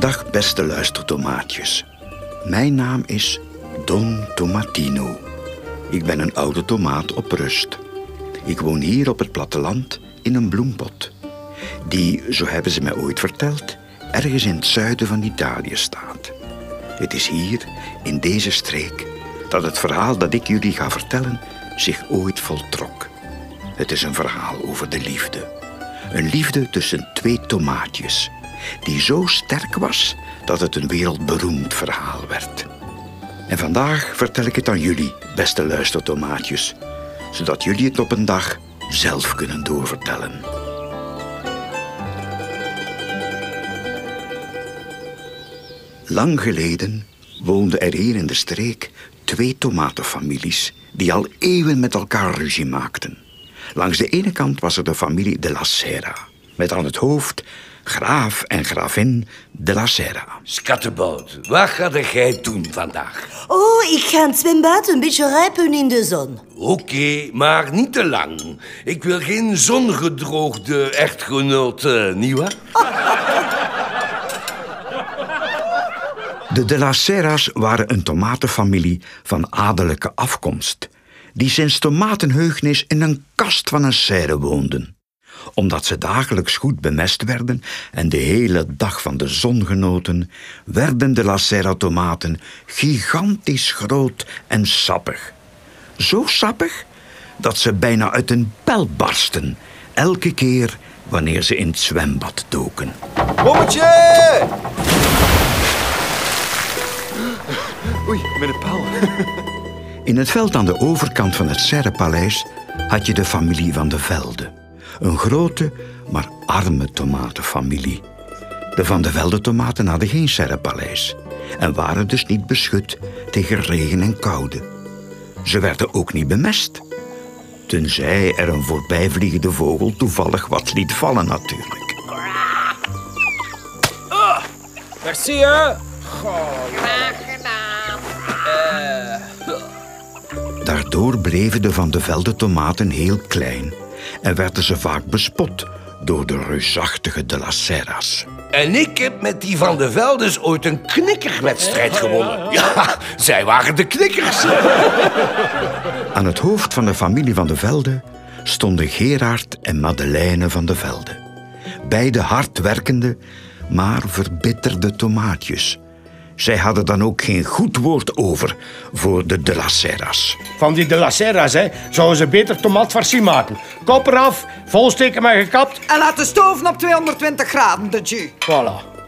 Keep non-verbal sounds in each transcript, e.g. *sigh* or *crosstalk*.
Dag beste luistertomaatjes. Mijn naam is Don Tomatino. Ik ben een oude tomaat op rust. Ik woon hier op het platteland in een bloempot. Die, zo hebben ze mij ooit verteld, ergens in het zuiden van Italië staat. Het is hier, in deze streek, dat het verhaal dat ik jullie ga vertellen zich ooit voltrok. Het is een verhaal over de liefde. Een liefde tussen twee tomaatjes, die zo sterk was dat het een wereldberoemd verhaal werd. En vandaag vertel ik het aan jullie, beste luistertomaatjes, zodat jullie het op een dag zelf kunnen doorvertellen. Lang geleden woonden er hier in de streek twee tomatenfamilies die al eeuwen met elkaar ruzie maakten. Langs de ene kant was er de familie de la Serra, met aan het hoofd graaf en gravin de la Serra. Skattebout, wat ga jij doen vandaag? Oh, ik ga het zwembad een beetje rijpen in de zon. Oké, maar niet te lang. Ik wil geen zongedroogde echtgenoot, uh, nietwaar? De de la Serra's waren een tomatenfamilie van adellijke afkomst, die sinds tomatenheugnis in een kast van een serre woonden. Omdat ze dagelijks goed bemest werden en de hele dag van de zon genoten, werden de la Serra tomaten gigantisch groot en sappig. Zo sappig dat ze bijna uit een pijl barsten, elke keer wanneer ze in het zwembad doken. Mommetje! Oei, met een paal. In het veld aan de overkant van het Serrepaleis had je de familie van de Velde. Een grote, maar arme tomatenfamilie. De Van de Velde tomaten hadden geen Serrepaleis en waren dus niet beschut tegen regen en koude. Ze werden ook niet bemest. Tenzij er een voorbijvliegende vogel toevallig wat liet vallen natuurlijk. Merci, hè. Daardoor bleven de Van de Velde tomaten heel klein en werden ze vaak bespot door de reusachtige de la Serra's. En ik heb met die van de Veldes ooit een knikkerwedstrijd gewonnen. Ja, zij waren de knikkers. Aan het hoofd van de familie van de Velde stonden Gerard en Madeleine van de Velde. Beide hardwerkende, maar verbitterde tomaatjes. Zij hadden dan ook geen goed woord over voor de de la Serra's. Van die de la Serra's, hè, zouden ze beter tomaatfarcie maken. Kop eraf, volsteken met gekapt. En laat de stoven op 220 graden, de jus. Voilà.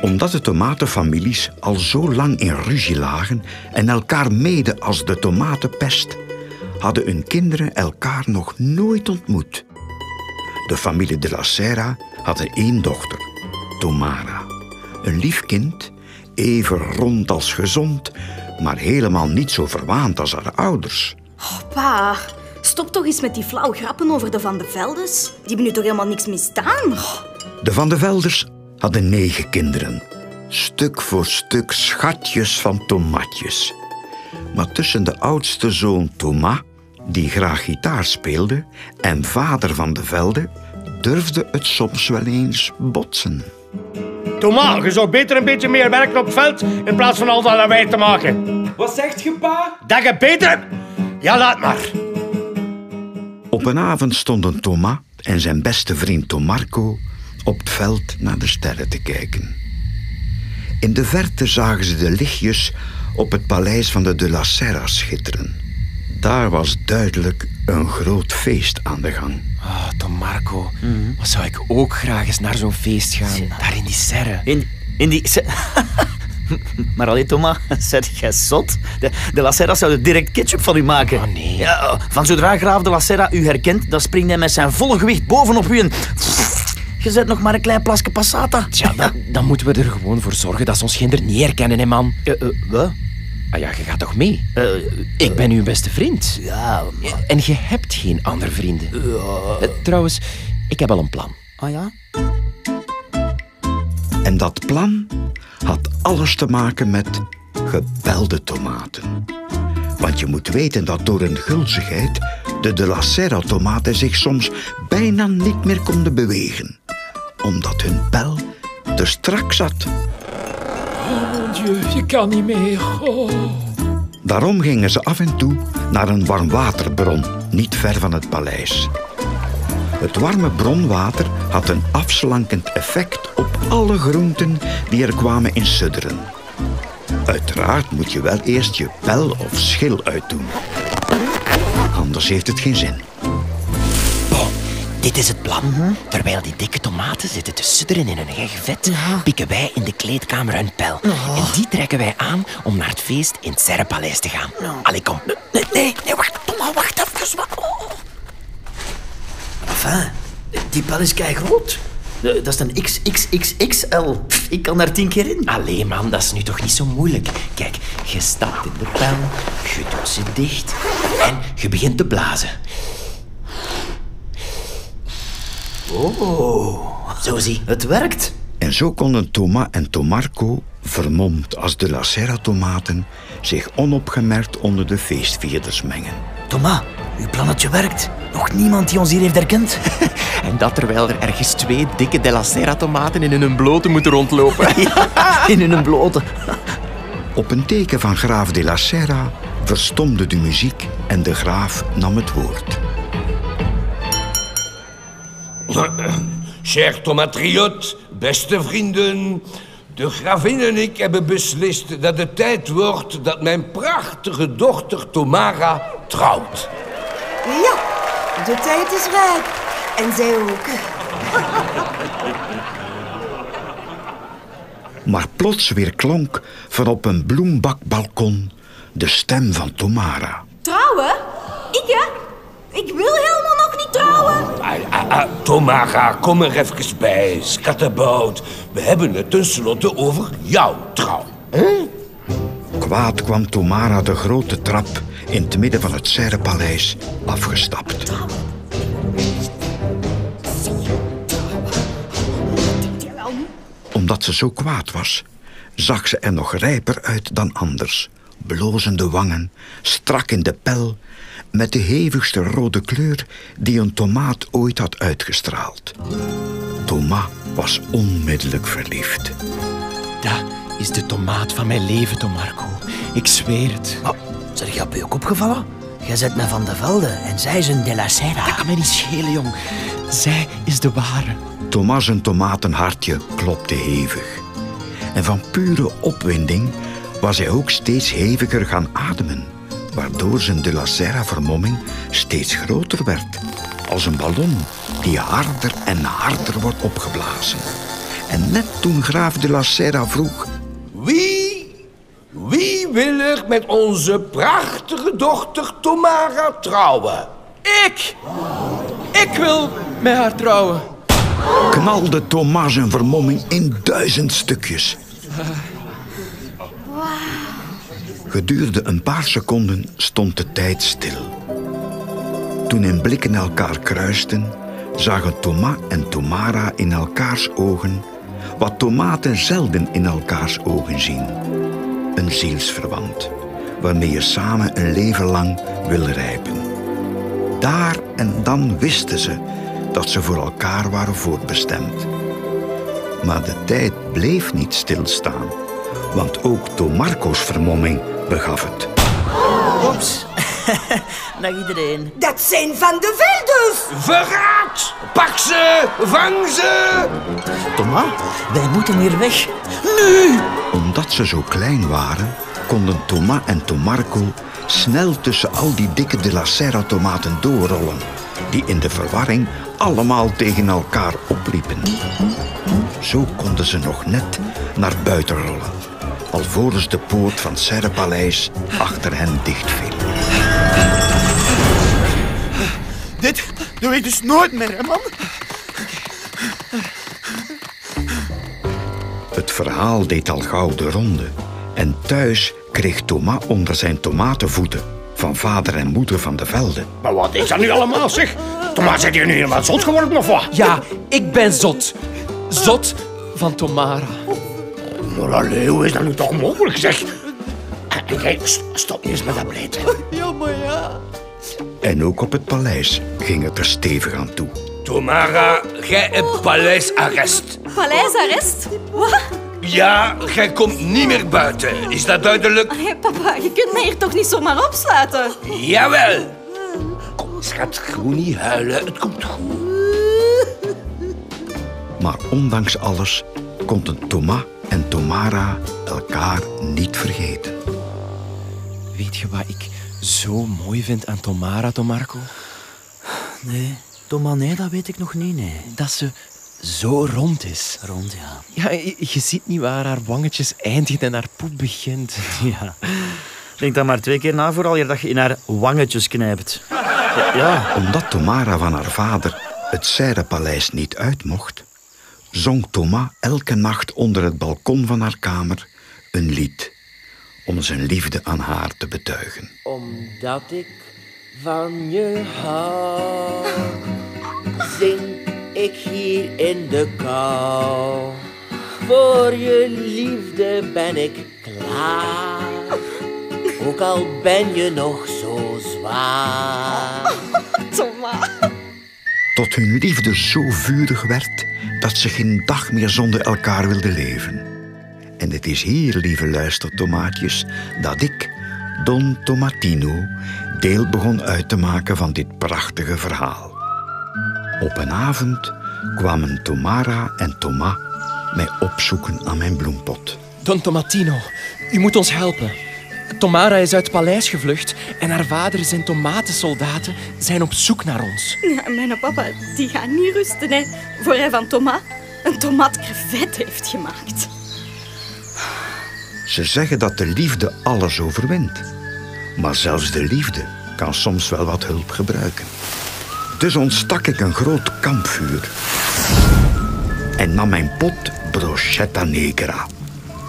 Omdat de tomatenfamilies al zo lang in ruzie lagen en elkaar meden als de tomatenpest, hadden hun kinderen elkaar nog nooit ontmoet. De familie de la Serra had één dochter, Tomara. Een lief kind, even rond als gezond, maar helemaal niet zo verwaand als haar ouders. Oh, pa, stop toch eens met die flauw grappen over de Van de Veldes. Die hebben nu toch helemaal niks misdaan? Oh, De Van de Velders hadden negen kinderen. Stuk voor stuk schatjes van tomatjes. Maar tussen de oudste zoon Thomas, die graag gitaar speelde, en vader van de Velde, durfde het soms wel eens botsen. Thomas, je zou beter een beetje meer werken op het veld in plaats van al dat lawaai te maken. Wat zegt je, pa? Dat je beter... Ja, laat maar. Op een avond stonden Thomas en zijn beste vriend Tom Marco op het veld naar de sterren te kijken. In de verte zagen ze de lichtjes op het paleis van de de la Serra schitteren. Daar was duidelijk een groot feest aan de gang. Oh, Tom Marco, wat zou ik ook graag eens naar zo'n feest gaan. Daar in die serre. In, in die... *laughs* maar alleen Thomas, *laughs* zet jij zot? De, de La Serra zou direct ketchup van u maken. Oh, nee. Ja, van zodra graaf de La Serra u herkent, dan springt hij met zijn volle gewicht bovenop u en... Je zet nog maar een klein plasje passata. Tja, dan, dan moeten we er gewoon voor zorgen dat ze ons geen niet herkennen, hè, man. Eh, eh, wat? Ah ja, je gaat toch mee? Eh, Ik ben uw beste vriend. ja, maar... En je hebt geen andere vrienden. Eh, trouwens, ik heb al een plan. Ah ja? En dat plan had alles te maken met gebelde tomaten. Want je moet weten dat door hun gulzigheid de de la Serra tomaten zich soms bijna niet meer konden bewegen. Omdat hun pijl te strak zat. Mon Dieu, je kan niet meer. Oh. Daarom gingen ze af en toe naar een warmwaterbron, niet ver van het paleis. Het warme bronwater had een afslankend effect op alle groenten die er kwamen in sudderen. Uiteraard moet je wel eerst je pel of schil uitdoen. Anders heeft het geen zin. Dit is het plan. Terwijl die tomaten zitten te sudderen in een heg vet, pikken wij in de kleedkamer een pijl. En die trekken wij aan om naar het feest in het Serrepaleis te gaan. Allee, kom. Nee, nee, nee, wacht, Thomas, wacht even. oh. Enfin, die pijl is kei groot. Eh, Dat is een XXXXL. Ik kan daar tien keer in. Allee, man, dat is nu toch niet zo moeilijk. Kijk, je stapt in de pijl, je doet ze dicht en je begint te blazen. Oh, zo zie. Het werkt. En zo konden Thomas en Tomarco, vermomd als de La Serra-tomaten, zich onopgemerkt onder de feestvierders mengen. Thomas, uw plannetje werkt. Nog niemand die ons hier heeft herkend. *laughs* En dat terwijl er ergens twee dikke De La Serra tomaten in hun blote moeten rondlopen. *laughs* In hun blote. *laughs* Op een teken van graaf de la Serra verstomde de muziek en de graaf nam het woord. *coughs* Cher tomatriot, beste vrienden. De gravin en ik hebben beslist dat het tijd wordt dat mijn prachtige dochter Tomara trouwt. Ja, de tijd is rijp. En zij ook. *laughs* Maar plots weer klonk van op een bloembakbalkon de stem van Tomara. Trouwen? Ik, hè? Ik wil trouwen. Ah, ah, ah, Tomara, kom er even bij, schatterbout. We hebben het tenslotte over jouw trouw. Kwaad kwam Tomara de grote trap in het midden van het Serrepaleis afgestapt. Omdat ze zo kwaad was, zag ze er nog rijper uit dan anders. Blozende wangen, strak in de pel, met de hevigste rode kleur die een tomaat ooit had uitgestraald. Thomas was onmiddellijk verliefd. Dat is de tomaat van mijn leven, Tomarco. Ik zweer het. Oh, zeg je op je ook opgevallen? Jij zet me van de velden en zij is een de la Serra. Dat kan mij niet schelen, jong. Zij is de ware. Thomas' een tomatenhartje klopte hevig. En van pure opwinding was hij ook steeds heviger gaan ademen, waardoor zijn de la Serra-vermomming steeds groter werd, als een ballon die harder en harder wordt opgeblazen. En net toen graaf de la Serra vroeg, Wie, wie wil er met onze prachtige dochter Tomara trouwen? Ik! Ik wil met haar trouwen. knalde Thomas zijn vermomming in duizend stukjes. Gedurende een paar seconden stond de tijd stil. Toen hun blikken elkaar kruisten, zagen Thomas en Tomara in elkaars ogen wat tomaten zelden in elkaars ogen zien. Een zielsverwant, waarmee je samen een leven lang wil rijpen. Daar en dan wisten ze dat ze voor elkaar waren voorbestemd. Maar de tijd bleef niet stilstaan, want ook Tomarco's vermomming begaf het. Oeps. *laughs* Dag iedereen. Dat zijn van de Veldes. Verraad! Pak ze! Vang ze! Thomas, wij moeten hier weg. Nu! Omdat ze zo klein waren, konden Thomas en Tomarco snel tussen al die dikke de la Serra tomaten doorrollen, die in de verwarring allemaal tegen elkaar opliepen. Zo konden ze nog net naar buiten rollen, alvorens de poort van het Serrepaleis achter hen dichtviel. Dit doe ik dus nooit meer, hè, man. Het verhaal deed al gauw de ronde. En thuis kreeg Thomas onder zijn tomatenvoeten van vader en moeder van de velden. Maar wat is dat nu allemaal, zeg? Thomas, zit je nu helemaal zot geworden of wat? Ja, ik ben zot. Zot van Tomara. Allee, hoe is dat nu toch mogelijk, zeg? En jij, st- stop nu eens met dat beleid. Ja, maar ja. En ook op het paleis ging het er stevig aan toe. Tomara, jij hebt paleisarrest. Paleisarrest? Wat? Ja, jij komt niet meer buiten. Is dat duidelijk? Papa, je kunt mij hier toch niet zomaar opsluiten? Jawel. Kom, schat, gewoon niet huilen. Het komt goed. Maar ondanks alles konden Thomas en Tomara elkaar niet vergeten. Weet je wat ik zo mooi vind aan Tomara, Tomarco? Nee, Thomas, nee, dat weet ik nog niet, nee. Dat ze zo rond is. Rond, ja. Ja, je, je ziet niet waar haar wangetjes eindigen en haar poep begint. *laughs* Ja. Denk dan maar twee keer na voor al je dat je in haar wangetjes knijpt. Ja. Omdat Tomara van haar vader het Serrepaleis niet uit mocht, zong Thomas elke nacht onder het balkon van haar kamer een lied om zijn liefde aan haar te betuigen. Omdat ik van je hou, zing ik hier in de kou. Voor je liefde ben ik klaar, ook al ben je nog zo zwaar. Tot hun liefde zo vurig werd dat ze geen dag meer zonder elkaar wilden leven. En het is hier, lieve luistertomaatjes, dat ik, Don Tomatino, deel begon uit te maken van dit prachtige verhaal. Op een avond kwamen Tomara en Thomas mij opzoeken aan mijn bloempot. Don Tomatino, u moet ons helpen. Tomara is uit het paleis gevlucht en haar vader zijn tomatensoldaten zijn op zoek naar ons. Ja, mijn papa die gaat niet rusten, hè. Voor hij van Thomas een tomaatcrevet heeft gemaakt. Ze zeggen dat de liefde alles overwint. Maar zelfs de liefde kan soms wel wat hulp gebruiken. Dus ontstak ik een groot kampvuur. En nam mijn pot brochetta negra.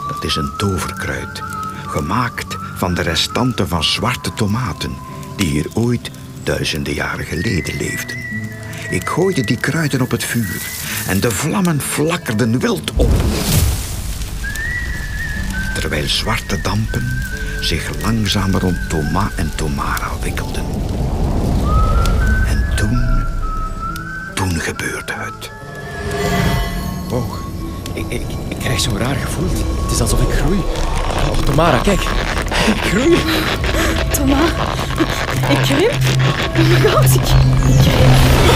Dat is een toverkruid, gemaakt van de restanten van zwarte tomaten... die hier ooit duizenden jaren geleden leefden. Ik gooide die kruiden op het vuur en de vlammen flakkerden wild op terwijl zwarte dampen zich langzaam rond Thomas en Tomara wikkelden. En toen, toen gebeurde het. Wow, ik, ik, ik krijg zo'n raar gevoel. Het is alsof ik groei. Oh, Tomara, kijk. Ik groei. Thomas, ik, ik krimp. Oh my god, ik, ik krimp.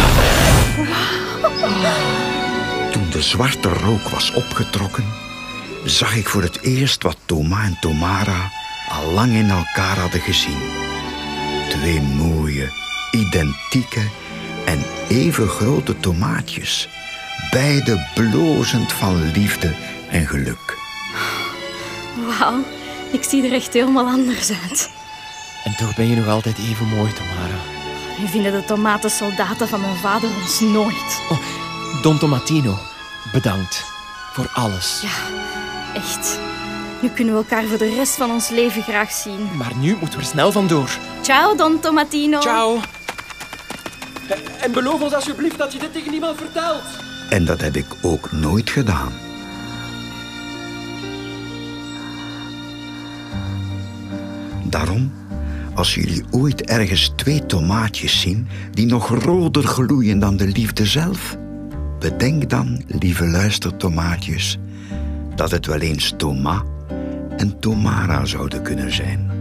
Toen de zwarte rook was opgetrokken, zag ik voor het eerst wat Thomas en Tomara al lang in elkaar hadden gezien. Twee mooie, identieke en even grote tomaatjes, beide blozend van liefde en geluk. Wauw, ik zie er echt helemaal anders uit. En toch ben je nog altijd even mooi, Tomara. Nu vinden de tomatensoldaten van mijn vader ons nooit. Oh, Don Tomatino, bedankt voor alles. Ja, echt. Nu kunnen we elkaar voor de rest van ons leven graag zien. Maar nu moeten we er snel vandoor. Ciao, Don Tomatino. Ciao. En beloof ons alsjeblieft dat je dit tegen niemand vertelt. En dat heb ik ook nooit gedaan. Daarom, als jullie ooit ergens twee tomaatjes zien die nog roder gloeien dan de liefde zelf, bedenk dan, lieve luistertomaatjes, dat het wel eens Thomas en Tomara zouden kunnen zijn.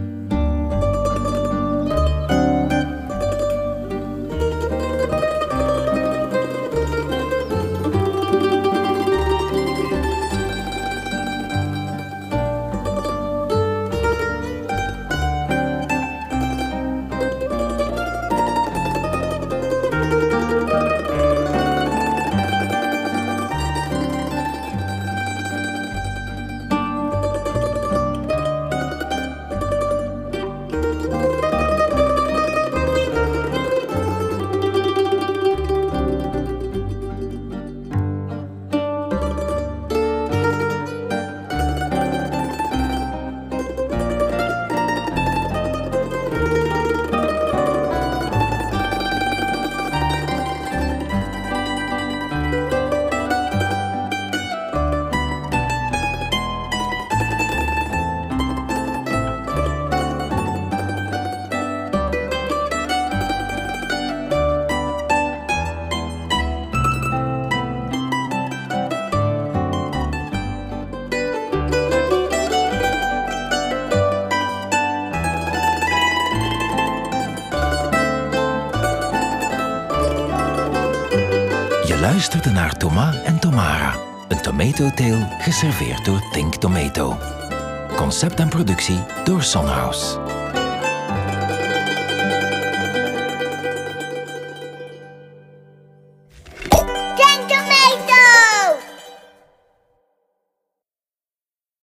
Luisterde naar Thomas en Tomara. Een tomato tale geserveerd door Think Tomato. Concept en productie door Sonhouse.